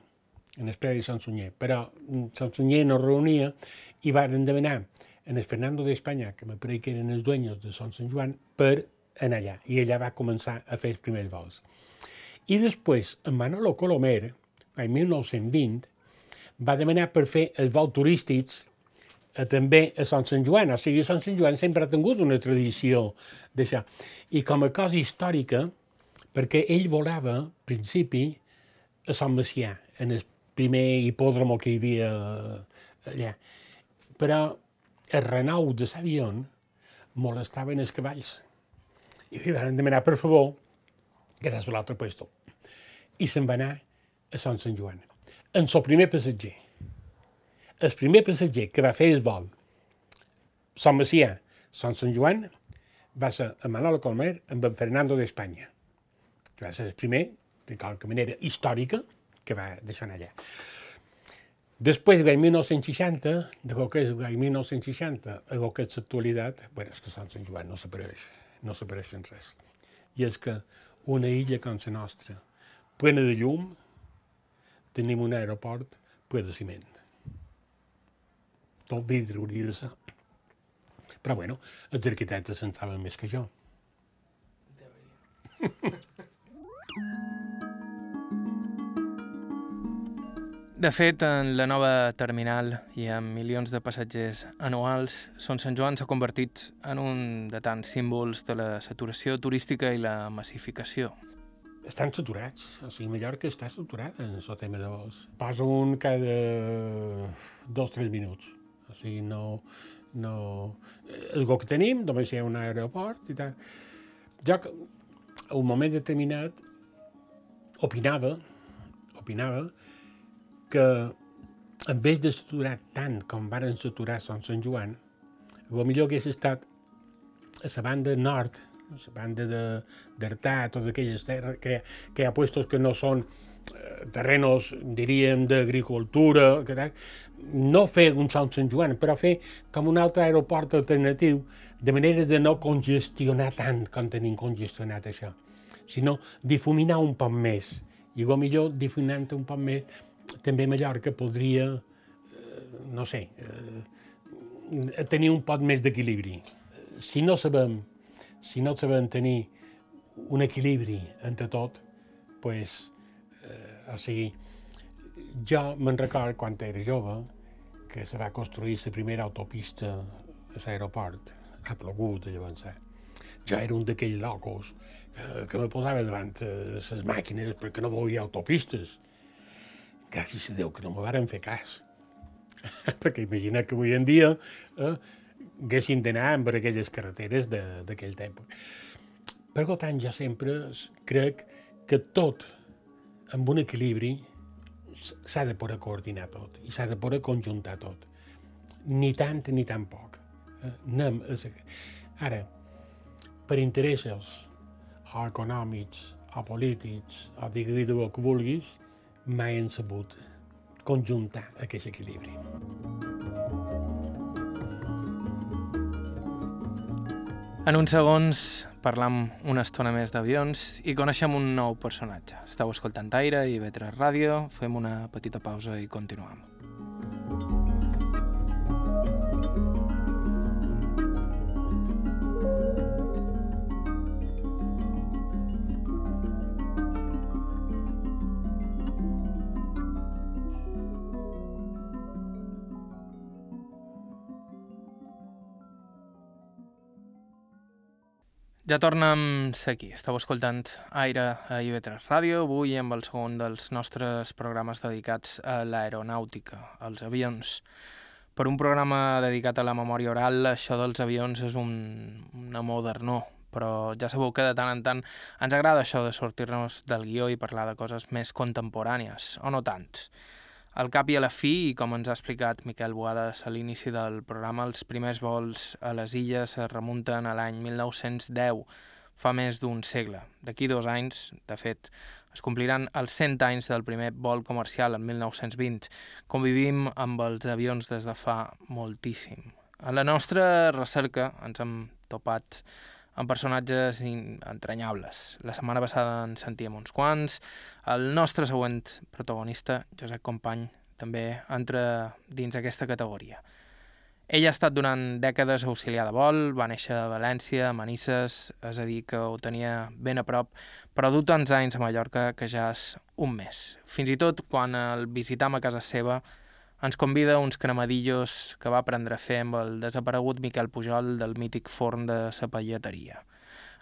en el Sant Sunyer, però mm, Sant Sunyer no reunia i van demanar en el Fernando d'Espanya, que me pareix que eren els dueños de Sant Sant Joan, per anar allà. I allà va començar a fer els primers vols. I després, en Manolo Colomer, en 1920, va demanar per fer els vols turístics a, també a Sant Sant Joan. O sigui, Sant Sant Joan sempre ha tingut una tradició d'això. I com a cosa històrica, perquè ell volava, al principi, a Sant Macià, en el primer hipòdromo que hi havia allà. Però el renou de l'avió molestaven els cavalls. I li van demanar, per favor, que és l'altre puesto i se'n va anar a Sant Sant Joan. En el primer passatger. El primer passatger que va fer el vol Sant Macià, Sant Sant Joan, va ser a Manolo Colmer amb en Fernando d'Espanya, que va ser el primer, de qualque manera històrica, que va deixar allà. Després, l'any 1960, de lo que és l'any 1960 a lo que és l'actualitat, bueno, és que Sant Sant Joan no s'apareix, no s'apareix en res. I és que una illa com la nostra, plena de llum, tenim un aeroport ple de ciment. Tot vidre hauria de ser. Però bueno, els arquitectes se'n saben més que jo. (laughs) De fet, en la nova terminal i amb milions de passatgers anuals, Son Sant Joan s'ha convertit en un de tants símbols de la saturació turística i la massificació estan saturats. O sigui, Mallorca està saturada en el tema de vols. Passa un cada dos o tres minuts. O sigui, no... no... El que tenim, només hi ha un aeroport i tal. Jo, a un moment determinat, opinava, opinava que en vez de saturar tant com varen saturar Sant Sant Joan, el millor hagués estat a la banda nord la banda d'Artà, totes aquelles terres, que, que hi ha puestos que no són eh, terrenos, diríem, d'agricultura, no fer un Sant Sant Joan, però fer com un altre aeroport alternatiu, de manera de no congestionar tant com tenim congestionat això, sinó difuminar un poc més. I millor difuminant un poc més, també Mallorca podria, eh, no sé, eh, tenir un poc més d'equilibri. Si no sabem si no sabem tenir un equilibri entre tot, pues, eh, o sigui, jo me'n record quan era jove que se va construir la primera autopista a l'aeroport, ha plogut llavors. Eh? Jo era un d'aquells locos que, que me posava davant les màquines perquè no volia autopistes. Gràcies a Déu que no me varen fer cas. (laughs) perquè imagina que avui en dia eh, haguessin d'anar per aquelles carreteres d'aquell temps. Per tant, jo sempre crec que tot, amb un equilibri, s'ha de poder coordinar tot i s'ha de poder conjuntar tot. Ni tant ni tan poc. Eh, a... Ara, per interessos o econòmics o polítics o digui el que vulguis, mai hem sabut conjuntar aquest equilibri. En uns segons parlam una estona més d'avions i coneixem un nou personatge. Estau escoltant Aire i Vetres Ràdio, fem una petita pausa i continuem. Ja tornem aquí. Esteu escoltant Aire a IB3 Ràdio, avui amb el segon dels nostres programes dedicats a l'aeronàutica, als avions. Per un programa dedicat a la memòria oral, això dels avions és un, una modernó, però ja sabeu que de tant en tant ens agrada això de sortir-nos del guió i parlar de coses més contemporànies, o no tants. Al cap i a la fi, i com ens ha explicat Miquel Boades a l'inici del programa, els primers vols a les illes es remunten a l'any 1910, fa més d'un segle. D'aquí dos anys, de fet, es compliran els 100 anys del primer vol comercial en 1920. Convivim amb els avions des de fa moltíssim. En la nostra recerca ens hem topat amb personatges entranyables. La setmana passada en sentíem uns quants. El nostre següent protagonista, Josep Company, també entra dins aquesta categoria. Ell ha estat durant dècades auxiliar de vol, va néixer a València, a Manises, és a dir, que ho tenia ben a prop, però du tants anys a Mallorca que ja és un mes. Fins i tot quan el visitam a casa seva, ens convida uns cremadillos que va aprendre a fer amb el desaparegut Miquel Pujol del mític forn de sa pallateria.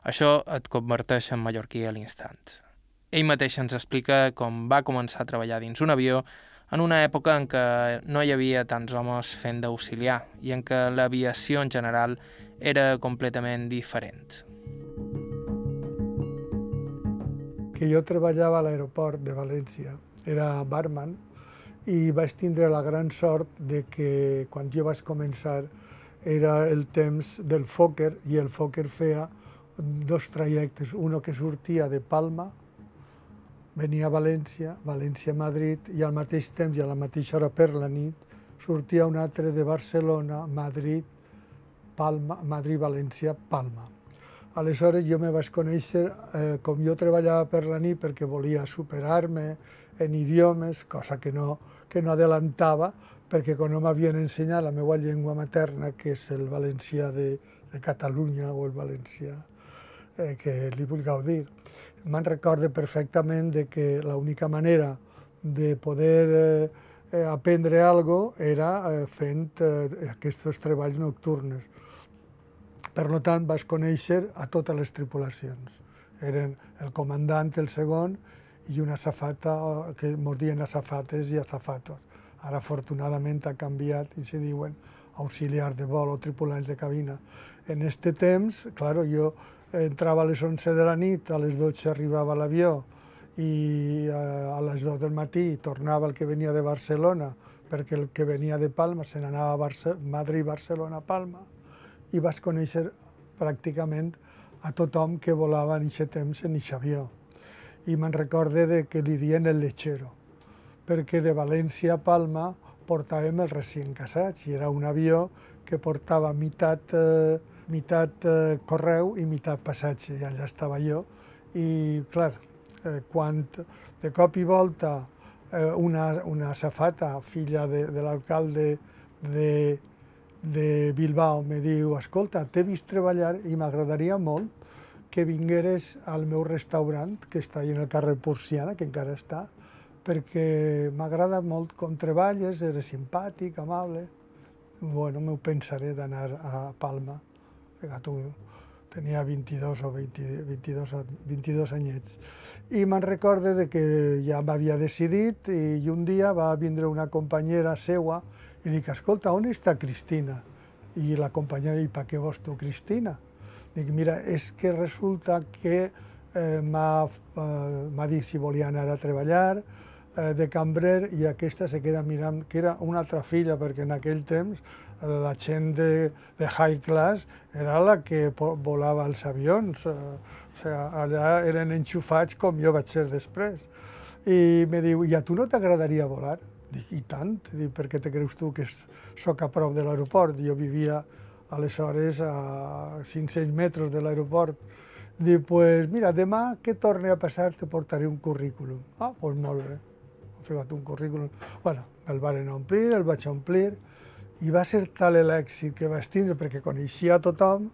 Això et converteix en mallorquí a l'instant. Ell mateix ens explica com va començar a treballar dins un avió en una època en què no hi havia tants homes fent d'auxiliar i en què l'aviació en general era completament diferent. Que jo treballava a l'aeroport de València, era barman, i vaig tindre la gran sort de que quan jo vaig començar era el temps del Fokker i el Fokker feia dos trajectes, uno que sortia de Palma, venia a València, València-Madrid, i al mateix temps i a la mateixa hora per la nit sortia un altre de Barcelona, Madrid, Palma, Madrid-València, Palma. Aleshores jo me vaig conèixer, eh, com jo treballava per la nit perquè volia superar-me en idiomes, cosa que no, que no adelantava, perquè quan no m'havien ensenyat la meva llengua materna, que és el valencià de, de Catalunya o el valencià eh, que li vull gaudir. Me'n recorde perfectament de que l'única manera de poder eh, eh aprendre algo era eh, fent eh, aquests treballs nocturnes. Per tant, vaig conèixer a totes les tripulacions. Eren el comandant, el segon, i una safata, que ens diuen asafates i azafatos. Ara, afortunadament, ha canviat i se diuen auxiliar de vol o tripulants de cabina. En este temps, claro, jo entrava a les 11 de la nit, a les 12 arribava l'avió i a les 2 del matí tornava el que venia de Barcelona perquè el que venia de Palma se n'anava a Barce Madrid, Barcelona, Palma i vas conèixer pràcticament a tothom que volava en aquest temps en aquest avió i me'n recorde de que li dien el lechero, perquè de València a Palma portàvem els recient casats i era un avió que portava meitat, eh, meitat eh, correu i meitat passatge, i allà estava jo. I, clar, eh, quan de cop i volta eh, una, una safata, filla de, de l'alcalde de, de Bilbao, me diu, escolta, t'he vist treballar i m'agradaria molt que vingueres al meu restaurant, que està en el carrer Porciana, que encara està, perquè m'agrada molt com treballes, eres simpàtic, amable. Bueno, m'ho pensaré d'anar a Palma, de tu tenia 22 o 20, 22, 22 anyets. I me'n recorde de que ja m'havia decidit i un dia va vindre una companyera seua i dic, escolta, on està Cristina? I la companyera, i per què vols tu Cristina? Dic, mira, és que resulta que eh, m'ha eh, dit si volia anar a treballar eh, de cambrer i aquesta se queda mirant, que era una altra filla, perquè en aquell temps la gent de, de high class era la que volava els avions, eh, o sigui, allà eren enxufats com jo vaig ser després. I me diu, i a tu no t'agradaria volar? Dic, i tant, dic, per què te creus tu que sóc a prop de l'aeroport? Jo vivia aleshores a 500 metres de l'aeroport. Diu, pues mira, demà que torni a passar te portaré un currículum. Ah, pues molt bé. He fet un currículum. Bueno, el van omplir, el vaig omplir, i va ser tal l'èxit que vaig tindre, perquè coneixia a tothom,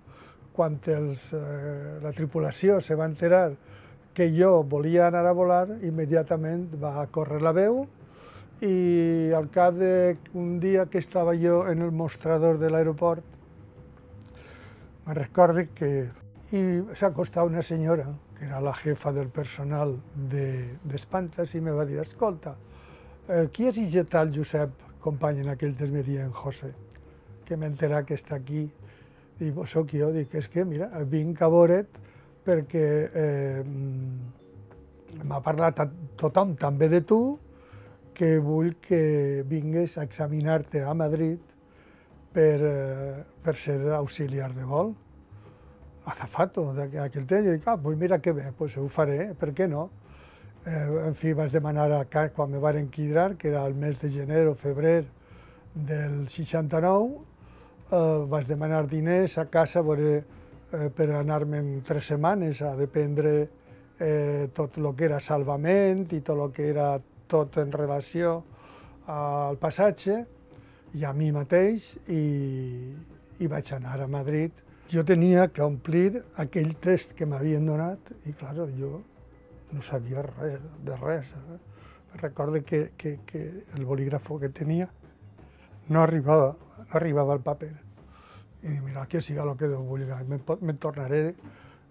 quan els, eh, la tripulació se va enterar que jo volia anar a volar, immediatament va córrer la veu i al cap d'un dia que estava jo en el mostrador de l'aeroport, me recordo que y se acostaba una senyora, que era la jefa del personal d'Espantes, de, i me va dir, escolta, eh, qui és i tal Josep, company en aquell temps me en José, que m'entera que està aquí. I vos sóc jo, dic, és que, mira, vinc a veure't perquè eh, m'ha parlat a tothom també de tu, que vull que vingues a examinar-te a Madrid per, eh, per ser auxiliar de vol azafato d'aquell temps, i dic, ah, pues mira que bé, pues ho faré, per què no? Eh, en fi, vaig demanar a casa, quan me van enquidrar, que era el mes de gener o febrer del 69, eh, vaig demanar diners a casa veure, eh, per anar-me'n tres setmanes a dependre eh, tot el que era salvament i tot el que era tot en relació al passatge i a mi mateix i, i vaig anar a Madrid jo tenia que omplir aquell test que m'havien donat i, clar, jo no sabia res de res. Eh? Recordo que, que, que el bolígrafo que tenia no arribava, no arribava al paper. I dic, mira, que siga el que Déu vulgui, me, me tornaré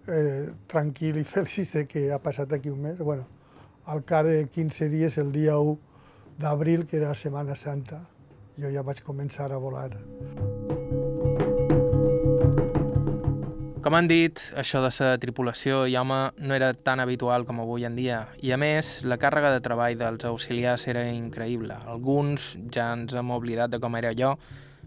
eh, tranquil i feliç de que ha passat aquí un mes. Bueno, al cap de 15 dies, el dia 1 d'abril, que era Setmana Santa, jo ja vaig començar a volar. Com han dit, això de ser tripulació i home no era tan habitual com avui en dia, i a més, la càrrega de treball dels auxiliars era increïble. Alguns ja ens hem oblidat de com era jo,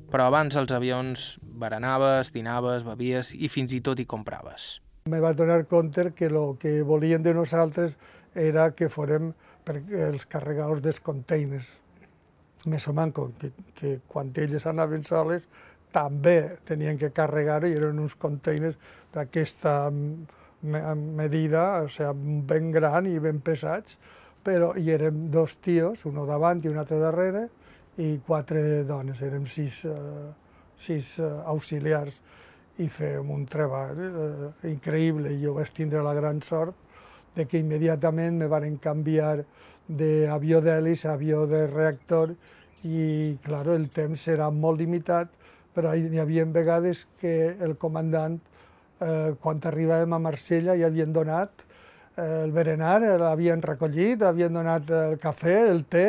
però abans els avions berenaves, dinaves, bevies i fins i tot hi compraves. Me va donar compte que el que volien de nosaltres era que fórem els carregadors dels containers. Més o menys que, que quan elles anaven soles també tenien que carregar-ho i eren uns containers d'aquesta medida, o sigui, ben gran i ben pesats, però hi érem dos tios, un davant i un altre darrere, i quatre dones, érem sis, uh, sis uh, auxiliars i fèiem un treball uh, increïble. Jo vaig tindre la gran sort de que immediatament me van canviar d'avió d'hèlice a avió de reactor i, clar, el temps era molt limitat, però hi havia vegades que el comandant, eh, quan arribàvem a Marsella, ja havien donat eh, el berenar, l'havien recollit, havien donat el cafè, el té,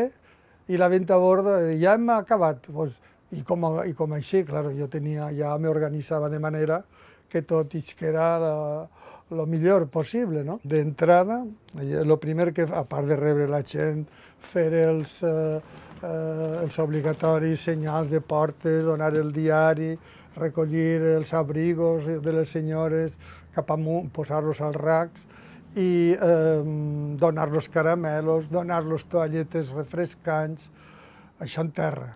i la venta a bord, ja hem acabat. Pues, i, com, I com així, clar, jo tenia, ja m'organitzava de manera que tot era el millor possible. No? D'entrada, el primer que, a part de rebre la gent, fer els... Eh, eh, els obligatoris senyals de portes, donar el diari, recollir els abrigos de les senyores cap amunt, posar-los als racs i eh, donar-los caramelos, donar-los toalletes refrescants, això en terra.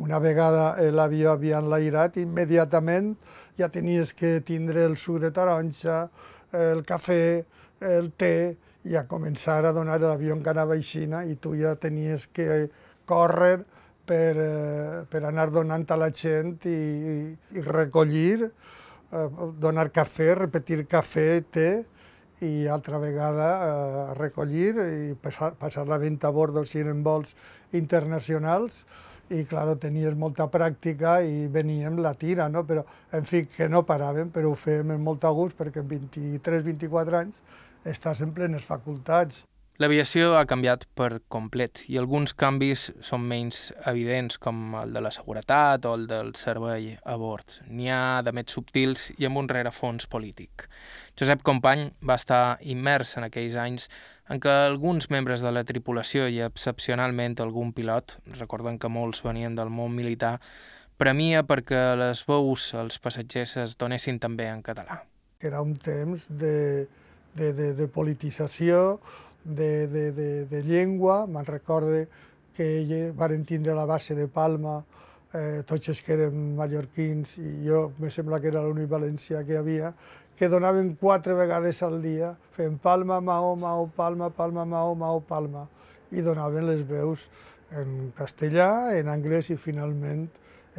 Una vegada l'avió havia enlairat, immediatament ja tenies que tindre el suc de taronja, el cafè, el té, i a començar a donar l'avió que anava aixina i tu ja tenies que córrer per, eh, per anar donant a la gent i, i recollir, eh, donar cafè, repetir cafè, té, i altra vegada eh, recollir i passar, passar la venda a si eren vols internacionals i, clar, tenies molta pràctica i veníem la tira, no? però, en fi, que no paràvem, però ho fèiem amb molt gust perquè en 23-24 anys estàs en plenes facultats. L'aviació ha canviat per complet i alguns canvis són menys evidents, com el de la seguretat o el del servei a bord. N'hi ha de més subtils i amb un rerefons polític. Josep Company va estar immers en aquells anys en què alguns membres de la tripulació i excepcionalment algun pilot, recorden que molts venien del món militar, premia perquè les veus als passatgers es donessin també en català. Era un temps de, de, de, de politització, de, de, de, de llengua, me'n recorde que varen tindre la base de Palma, eh, tots els que eren mallorquins, i jo me sembla que era l'únic valencià que havia, que donaven quatre vegades al dia, fent Palma, Maó, Maó, Palma, Palma, Maó, Maó, Palma, i donaven les veus en castellà, en anglès i finalment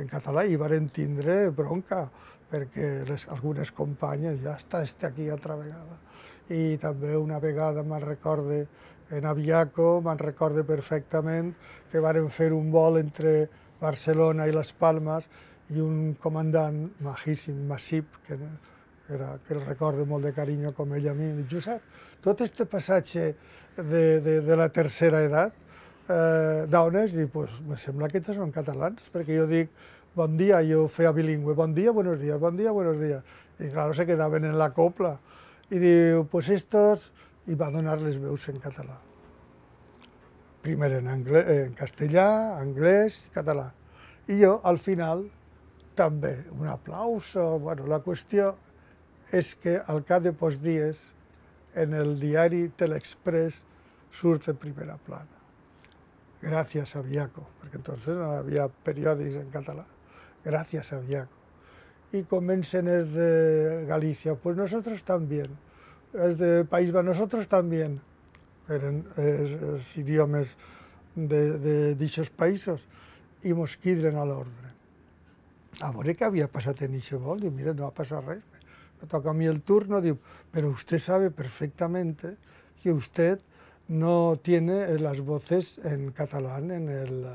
en català, i varen tindre bronca, perquè les, algunes companyes ja està, està aquí altra vegada i també una vegada me'n recorde en Aviaco, me'n recorde perfectament que varen fer un vol entre Barcelona i Les Palmes i un comandant majíssim, Massip, que que, era, que el recordo molt de carinyo com ell a mi. Josep, tot este passatge de, de, de la tercera edat, eh, d'on és? Dic, pues, me sembla que tots són catalans, perquè jo dic, bon dia, jo feia bilingüe, bon dia, buenos días, bon dia, buenos días. I claro, se quedaven en la copla. I diu, pues estos, i va donar les veus en català. Primer en, anglès, en castellà, anglès, català. I jo, al final, també, un aplauso. Bueno, la qüestió és que al cap de pocs dies, en el diari Telexpress surt en primera plana. Gracias a Viaco, perquè entonces no havia periòdics en català. Gracias a Viaco. Y comencen es de Galicia, pues nosotros también. Es de País Vasco, nosotros también. Eren els, els idiomes de, dichos països i mos quidren a l'ordre. A veure què havia passat en vol, diu, mira, no ha passat res. Me toca a mi el turno, diu, pero usted sabe perfectamente que usted no tiene las voces en catalán en el,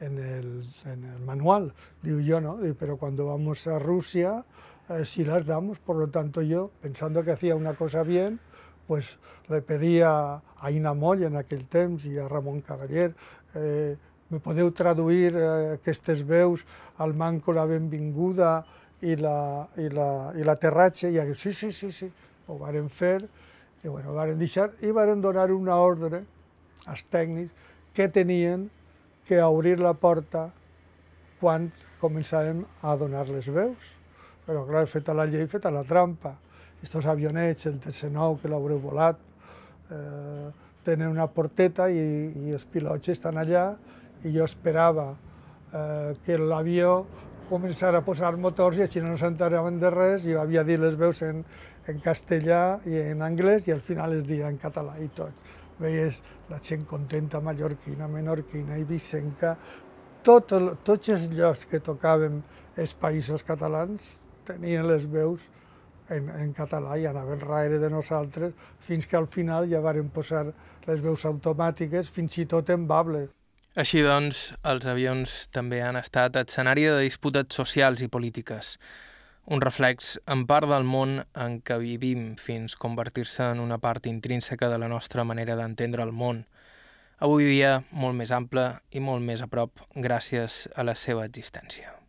en el, en el manual. Digo, yo no, Digo, pero cuando vamos a Rusia eh, sí las damos, por lo tanto yo, pensando que hacía una cosa bien, pues le pedía a Ina Moll en aquell temps i a Ramon Cavaller eh, me podeu traduir eh, aquestes veus al manco la benvinguda i la, i la, i la i jo, sí, sí, sí, sí, ho varen fer, i bueno, varen deixar, i varen donar una ordre als tècnics que tenien que obrir la porta quan començàvem a donar les veus. Però, clar, feta la llei, feta la trampa. Estos avionets, el TC-9, que l'haureu volat, eh, tenen una porteta i, i els pilots estan allà i jo esperava eh, que l'avió començara a posar motors i així no s'enteraven de res i havia dit les veus en, en castellà i en anglès i al final es dia en català i tots. Veies la gent contenta, mallorquina, menorquina, ibicenca, tot, tots els llocs que tocàvem els països catalans tenien les veus en, en català i anaven raire de nosaltres fins que al final ja varen posar les veus automàtiques, fins i tot en bable. Així doncs, els avions també han estat escenari de disputes socials i polítiques. Un reflex en part del món en què vivim fins convertir-se en una part intrínseca de la nostra manera d'entendre el món. Avui dia molt més ample i molt més a prop gràcies a la seva existència.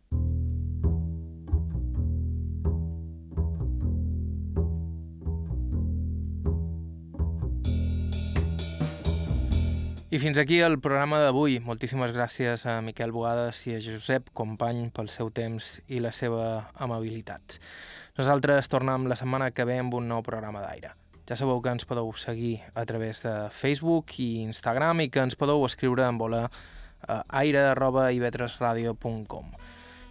I fins aquí el programa d'avui. Moltíssimes gràcies a Miquel Boades i a Josep Company pel seu temps i la seva amabilitat. Nosaltres tornem la setmana que ve amb un nou programa d'aire. Ja sabeu que ens podeu seguir a través de Facebook i Instagram i que ens podeu escriure en voler a aire.ivetresradio.com.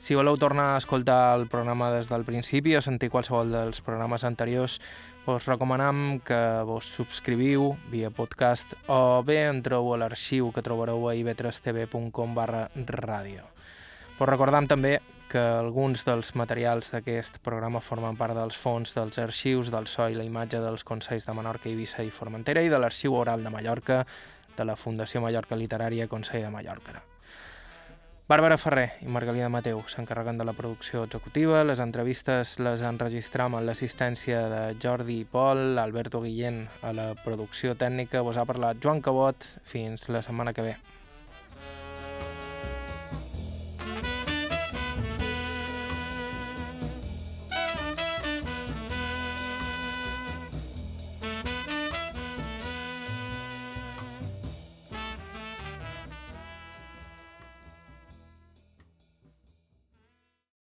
Si voleu tornar a escoltar el programa des del principi o sentir qualsevol dels programes anteriors, us recomanem que vos subscriviu via podcast o bé entreu a l'arxiu que trobareu a ib3tv.com barra ràdio. Us recordam també que alguns dels materials d'aquest programa formen part dels fons dels arxius del so i la imatge dels Consells de Menorca, Eivissa i Formentera i de l'Arxiu Oral de Mallorca de la Fundació Mallorca Literària Consell de Mallorca. Bàrbara Ferrer i Margalida Mateu s'encarreguen de la producció executiva, les entrevistes les enregistram amb l'assistència de Jordi i Pol, Alberto Guillén a la producció tècnica, vos ha parlat Joan Cabot, fins la setmana que ve.